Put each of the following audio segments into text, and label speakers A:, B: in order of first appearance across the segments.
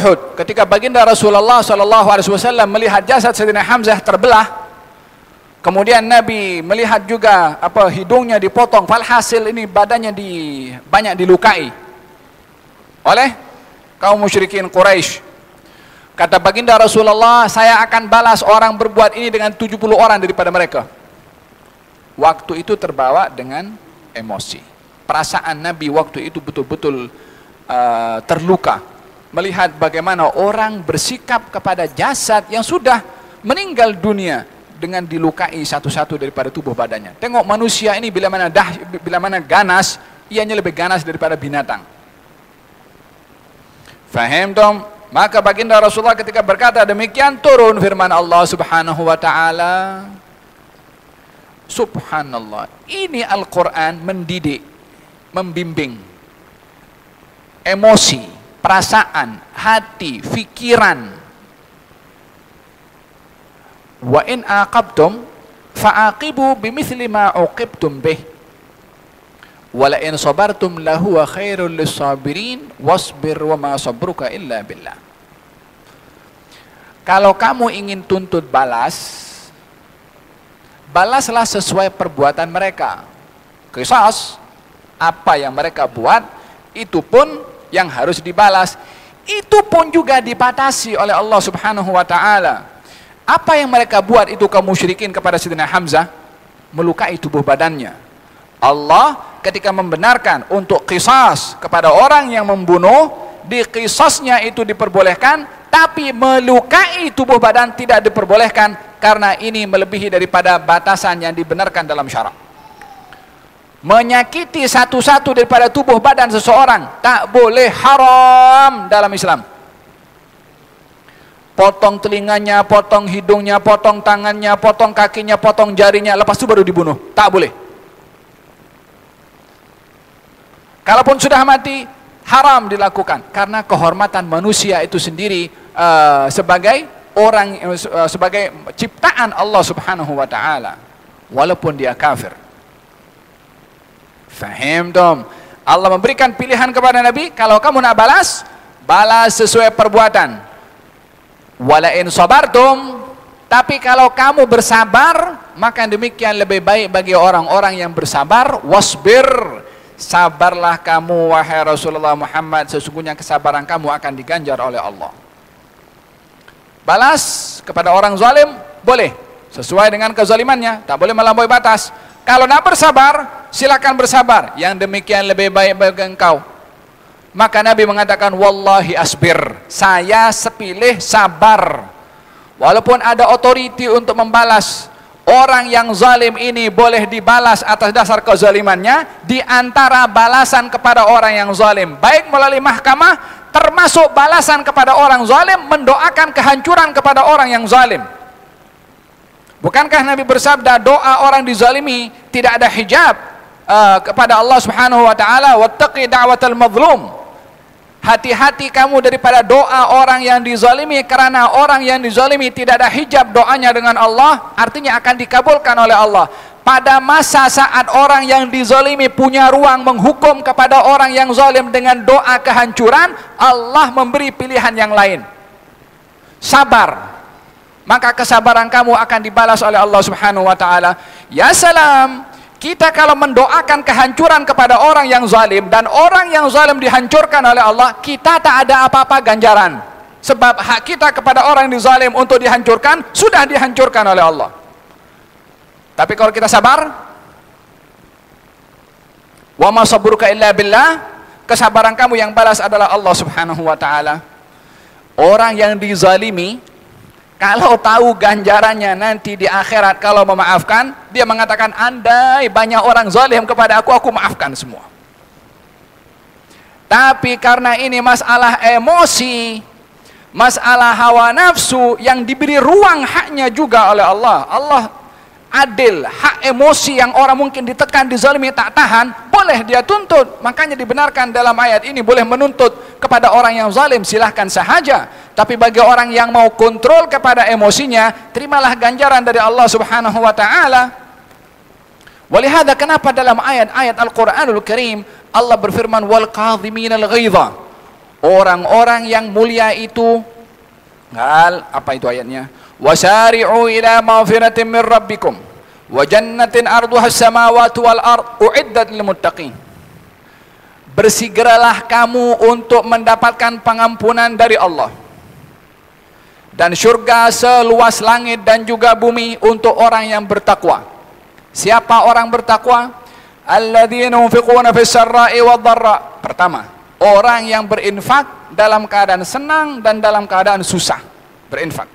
A: Uhud. Ketika baginda Rasulullah sallallahu alaihi wasallam melihat jasad Sayyidina Hamzah terbelah kemudian Nabi melihat juga apa hidungnya dipotong falhasil ini badannya di banyak dilukai oleh kaum musyrikin Quraisy. Kata baginda Rasulullah saya akan balas orang berbuat ini dengan 70 orang daripada mereka. Waktu itu terbawa dengan emosi. Perasaan Nabi waktu itu betul-betul uh, terluka melihat bagaimana orang bersikap kepada jasad yang sudah meninggal dunia dengan dilukai satu-satu daripada tubuh badannya. Tengok manusia ini bila mana dah bila mana ganas, ianya lebih ganas daripada binatang. Faham dong? Maka baginda Rasulullah ketika berkata demikian turun firman Allah Subhanahu wa taala. Subhanallah. Ini Al-Qur'an mendidik, membimbing emosi perasaan, hati, fikiran. Wa in aqabtum fa'aqibu bimithli ma uqibtum bih. Wa la in sabartum lahuwa khairul lisabirin wasbir wa ma sabruka illa billah. Kalau kamu ingin tuntut balas, balaslah sesuai perbuatan mereka. Kisas, apa yang mereka buat, itu pun yang harus dibalas itu pun juga dibatasi oleh Allah Subhanahu wa taala. Apa yang mereka buat itu kaum musyrikin kepada Sayyidina Hamzah melukai tubuh badannya. Allah ketika membenarkan untuk kisas kepada orang yang membunuh, di kisasnya itu diperbolehkan, tapi melukai tubuh badan tidak diperbolehkan karena ini melebihi daripada batasan yang dibenarkan dalam syarak menyakiti satu-satu daripada tubuh badan seseorang tak boleh haram dalam Islam potong telinganya, potong hidungnya, potong tangannya, potong kakinya, potong jarinya, lepas itu baru dibunuh. Tak boleh. Kalaupun sudah mati, haram dilakukan. Karena kehormatan manusia itu sendiri uh, sebagai orang, uh, sebagai ciptaan Allah subhanahu wa ta'ala. Walaupun dia kafir. Fahim dong. Allah memberikan pilihan kepada Nabi, kalau kamu nak balas, balas sesuai perbuatan. Walain sabartum, tapi kalau kamu bersabar, maka demikian lebih baik bagi orang-orang yang bersabar. Wasbir, sabarlah kamu wahai Rasulullah Muhammad, sesungguhnya kesabaran kamu akan diganjar oleh Allah. Balas kepada orang zalim boleh sesuai dengan kezalimannya, tak boleh melampaui batas. Kalau nak bersabar, silakan bersabar. Yang demikian lebih baik bagi engkau. Maka Nabi mengatakan, Wallahi asbir. Saya sepilih sabar. Walaupun ada otoriti untuk membalas. Orang yang zalim ini boleh dibalas atas dasar kezalimannya. Di antara balasan kepada orang yang zalim. Baik melalui mahkamah, termasuk balasan kepada orang zalim, mendoakan kehancuran kepada orang yang zalim. Bukankah Nabi bersabda doa orang dizalimi tidak ada hijab uh, kepada Allah Subhanahu wa taala wattaqi da'watal mazlum. Hati-hati kamu daripada doa orang yang dizalimi karena orang yang dizalimi tidak ada hijab doanya dengan Allah artinya akan dikabulkan oleh Allah. Pada masa saat orang yang dizalimi punya ruang menghukum kepada orang yang zalim dengan doa kehancuran, Allah memberi pilihan yang lain. Sabar, maka kesabaran kamu akan dibalas oleh Allah Subhanahu wa taala. Ya salam, kita kalau mendoakan kehancuran kepada orang yang zalim dan orang yang zalim dihancurkan oleh Allah, kita tak ada apa-apa ganjaran. Sebab hak kita kepada orang yang zalim untuk dihancurkan sudah dihancurkan oleh Allah. Tapi kalau kita sabar, wa ma illa billah, kesabaran kamu yang balas adalah Allah Subhanahu wa taala. Orang yang dizalimi kalau tahu ganjarannya nanti di akhirat kalau memaafkan, dia mengatakan andai banyak orang zalim kepada aku, aku maafkan semua. Tapi karena ini masalah emosi, masalah hawa nafsu yang diberi ruang haknya juga oleh Allah. Allah adil, hak emosi yang orang mungkin ditekan, dizalimi tak tahan, boleh dia tuntut. Makanya dibenarkan dalam ayat ini boleh menuntut kepada orang yang zalim silahkan sahaja. Tapi bagi orang yang mau kontrol kepada emosinya, terimalah ganjaran dari Allah Subhanahu wa taala. Walihada kenapa dalam ayat-ayat Al-Qur'anul Karim Allah berfirman wal kadhimin al-ghaidha orang-orang yang mulia itu hal apa itu ayatnya? Wasari'u ila maghfiratin min rabbikum wa jannatin arduha as-samawati wal ard uiddat lil muttaqin. Bersegeralah kamu untuk mendapatkan pengampunan dari Allah dan surga seluas langit dan juga bumi untuk orang yang bertakwa. Siapa orang bertakwa? Alladzina yunfiquna fis sarra'i wad dharra pertama orang yang berinfak dalam keadaan senang dan dalam keadaan susah. Berinfak.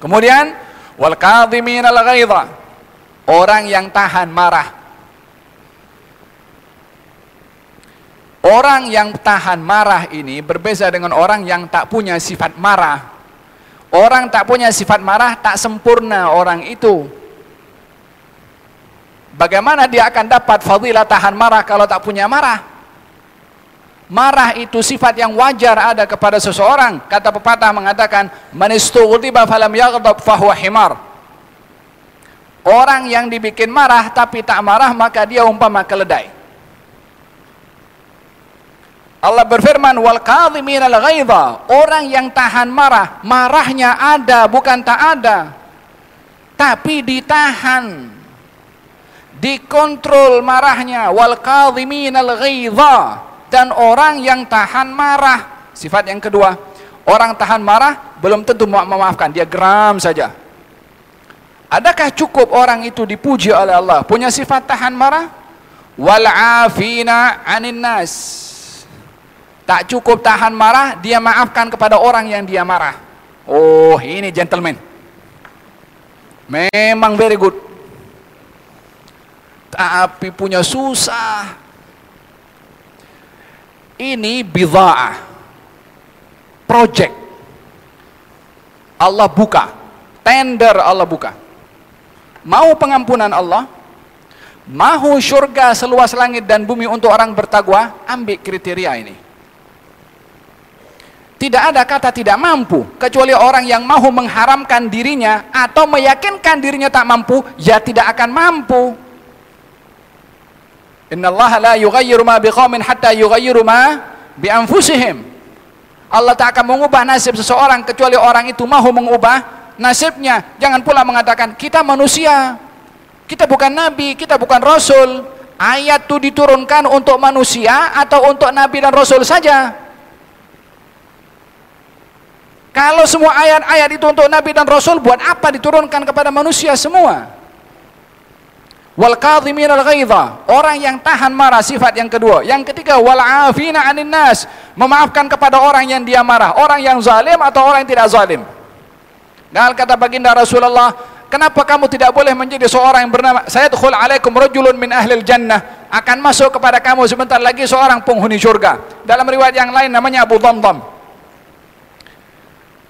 A: Kemudian wal kadhimin al orang yang tahan marah. Orang yang tahan marah ini berbeda dengan orang yang tak punya sifat marah. Orang tak punya sifat marah tak sempurna orang itu. Bagaimana dia akan dapat fadilah tahan marah kalau tak punya marah? Marah itu sifat yang wajar ada kepada seseorang. Kata pepatah mengatakan, "Man istughdiba falam yaghdab fahuwa himar." Orang yang dibikin marah tapi tak marah maka dia umpama keledai. Allah berfirman wal kadhimin al ghaidha orang yang tahan marah marahnya ada bukan tak ada tapi ditahan dikontrol marahnya. Wal kadhimin al ghaidha dan orang yang tahan marah sifat yang kedua orang tahan marah belum tentu memaafkan dia geram saja. Adakah cukup orang itu dipuji oleh Allah? Punya sifat tahan marah? Wal afina anin nas Tak cukup tahan marah, dia maafkan kepada orang yang dia marah. Oh, ini gentleman. Memang very good. Tapi punya susah. Ini bidha'ah. Project. Allah buka. Tender Allah buka. Mau pengampunan Allah? Mahu surga seluas langit dan bumi untuk orang bertakwa? Ambil kriteria ini. Tidak ada kata tidak mampu kecuali orang yang mahu mengharamkan dirinya atau meyakinkan dirinya tak mampu, ya tidak akan mampu. Innallaha la yughayyiru ma biqaumin hatta yughayyiru ma bi. Allah tak akan mengubah nasib seseorang kecuali orang itu mahu mengubah nasibnya. Jangan pula mengatakan kita manusia. Kita bukan nabi, kita bukan rasul. Ayat itu diturunkan untuk manusia atau untuk nabi dan rasul saja. Kalau semua ayat-ayat itu untuk Nabi dan Rasul, buat apa diturunkan kepada manusia semua? Wal kadhimin al orang yang tahan marah sifat yang kedua. Yang ketiga wal afina 'anil nas, memaafkan kepada orang yang dia marah, orang yang zalim atau orang yang tidak zalim. Dan kata baginda Rasulullah, kenapa kamu tidak boleh menjadi seorang yang bernama Sayyidul alaikum rajulun min ahlil jannah akan masuk kepada kamu sebentar lagi seorang penghuni surga. Dalam riwayat yang lain namanya Abu Dhamdham.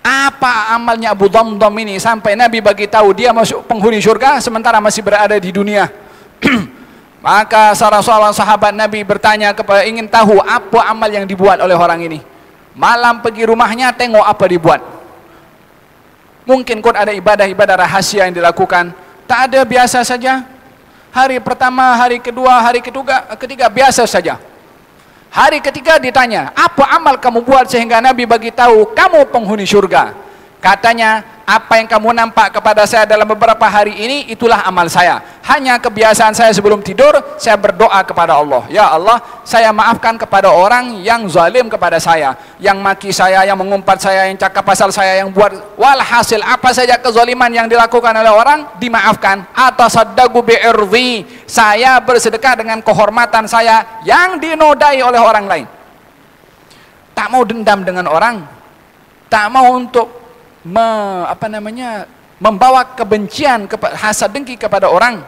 A: Apa amalnya Abu Dhamdham ini sampai Nabi bagi tahu dia masuk penghuni surga sementara masih berada di dunia. Maka salah seorang sahabat Nabi bertanya kepada ingin tahu apa amal yang dibuat oleh orang ini. Malam pergi rumahnya tengok apa dibuat. Mungkin kot ada ibadah-ibadah rahasia yang dilakukan. Tak ada biasa saja. Hari pertama, hari kedua, hari ketiga, ketiga biasa saja. Hari ketiga ditanya, apa amal kamu buat sehingga Nabi bagi tahu kamu penghuni surga? Katanya, apa yang kamu nampak kepada saya dalam beberapa hari ini itulah amal saya. Hanya kebiasaan saya sebelum tidur saya berdoa kepada Allah. Ya Allah saya maafkan kepada orang yang zalim kepada saya yang maki saya yang mengumpat saya yang cakap pasal saya yang buat walhasil apa saja kezaliman yang dilakukan oleh orang dimaafkan. Atas saddagu bi'irzi saya bersedekah dengan kehormatan saya yang dinodai oleh orang lain. Tak mau dendam dengan orang tak mau untuk me, apa namanya membawa kebencian hasad dengki kepada orang.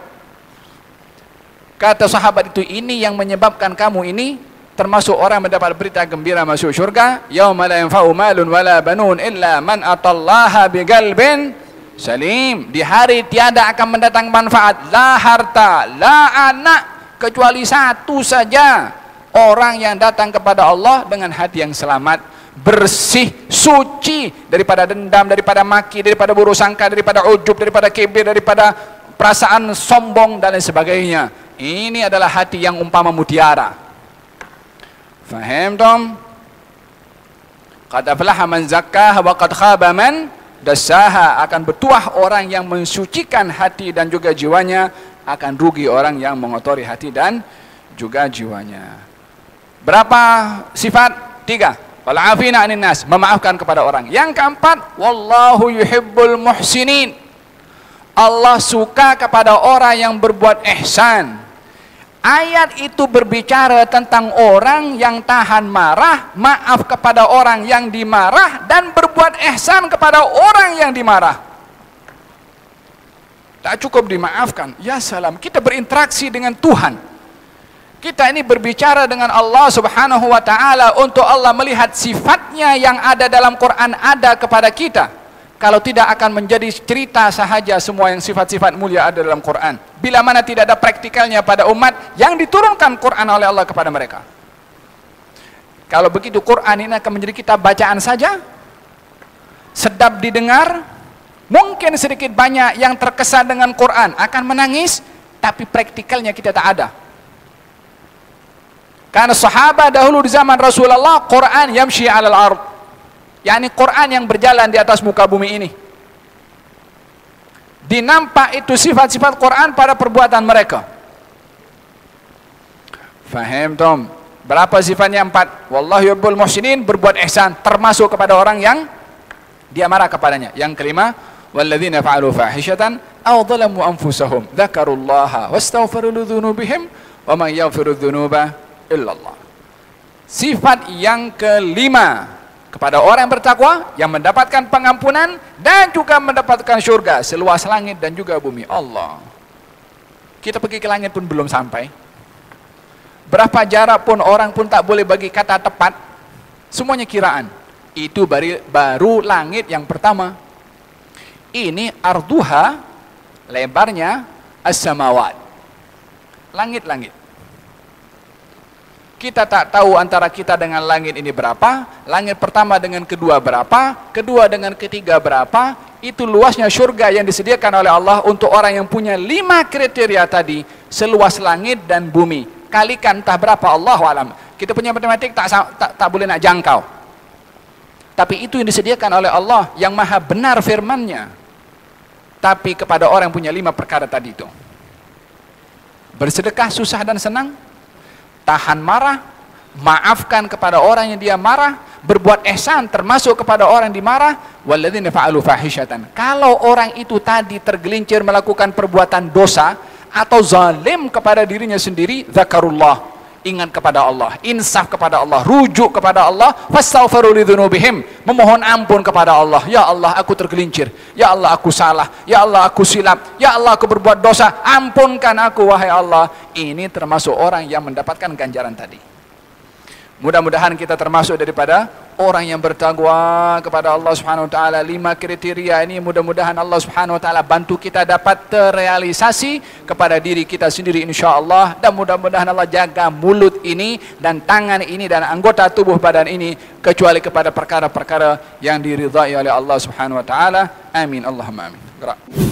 A: Kata sahabat itu ini yang menyebabkan kamu ini termasuk orang mendapat berita gembira masuk syurga. Yauma la yanfa'u malun wala banun illa man atallaha biqalbin salim. Di hari tiada akan mendatang manfaat. La harta la anak kecuali satu saja orang yang datang kepada Allah dengan hati yang selamat bersih, suci daripada dendam, daripada maki, daripada buruk sangka, daripada ujub, daripada kibir, daripada perasaan sombong dan lain sebagainya. Ini adalah hati yang umpama mutiara. Faham tom? Qad aflaha man zakkaha wa qad khaba man dassaha akan bertuah orang yang mensucikan hati dan juga jiwanya akan rugi orang yang mengotori hati dan juga jiwanya. Berapa sifat? Tiga. Wal afina anin nas, memaafkan kepada orang. Yang keempat, wallahu yuhibbul muhsinin. Allah suka kepada orang yang berbuat ihsan. Ayat itu berbicara tentang orang yang tahan marah, maaf kepada orang yang dimarah, dan berbuat ihsan kepada orang yang dimarah. Tak cukup dimaafkan. Ya salam, kita berinteraksi dengan Tuhan. Kita ini berbicara dengan Allah subhanahu wa ta'ala untuk Allah melihat sifatnya yang ada dalam Quran ada kepada kita kalau tidak akan menjadi cerita sahaja semua yang sifat-sifat mulia ada dalam Quran. Bila mana tidak ada praktikalnya pada umat yang diturunkan Quran oleh Allah kepada mereka. Kalau begitu Quran ini akan menjadi kita bacaan saja, sedap didengar, mungkin sedikit banyak yang terkesan dengan Quran akan menangis, tapi praktikalnya kita tak ada. Karena sahabat dahulu di zaman Rasulullah, Quran yamshi alal ard yakni Quran yang berjalan di atas muka bumi ini. Dinampak itu sifat-sifat Quran pada perbuatan mereka. Faham Tom? Berapa sifatnya? Empat. Wallahu yubbul muhsinin berbuat ihsan termasuk kepada orang yang dia marah kepadanya. Yang kelima, walladzina fa'alu fahishatan aw dhalamu anfusahum dzakarullaha wastaghfiru lidzunubihim wa man yaghfiru dzunuba illallah. Sifat yang kelima kepada orang yang bertakwa yang mendapatkan pengampunan dan juga mendapatkan surga seluas langit dan juga bumi. Allah. Kita pergi ke langit pun belum sampai. Berapa jarak pun orang pun tak boleh bagi kata tepat. Semuanya kiraan. Itu baru, baru langit yang pertama. Ini arduha lebarnya as-samawat. Langit-langit kita tak tahu antara kita dengan langit ini berapa, langit pertama dengan kedua berapa, kedua dengan ketiga berapa, itu luasnya surga yang disediakan oleh Allah untuk orang yang punya lima kriteria tadi, seluas langit dan bumi. Kalikan entah berapa Allah alam. Kita punya matematik tak, tak, tak boleh nak jangkau. Tapi itu yang disediakan oleh Allah yang maha benar firmannya. Tapi kepada orang yang punya lima perkara tadi itu. Bersedekah susah dan senang, tahan marah, maafkan kepada orang yang dia marah, berbuat ihsan termasuk kepada orang yang dimarah, walladzina. Kalau orang itu tadi tergelincir melakukan perbuatan dosa atau zalim kepada dirinya sendiri, zakarullah, ingat kepada Allah, insaf kepada Allah, rujuk kepada Allah, memohon ampun kepada Allah. Ya Allah, aku tergelincir. Ya Allah, aku salah. Ya Allah, aku silap. Ya Allah, aku berbuat dosa. Ampunkan aku wahai Allah. Ini termasuk orang yang mendapatkan ganjaran tadi. Mudah-mudahan kita termasuk daripada orang yang bertakwa kepada Allah Subhanahu wa taala. Lima kriteria ini mudah-mudahan Allah Subhanahu wa taala bantu kita dapat terrealisasi kepada diri kita sendiri insyaallah dan mudah-mudahan Allah jaga mulut ini dan tangan ini dan anggota tubuh badan ini kecuali kepada perkara-perkara yang diridhai oleh Allah Subhanahu wa taala. Amin Allahumma amin. Gerak.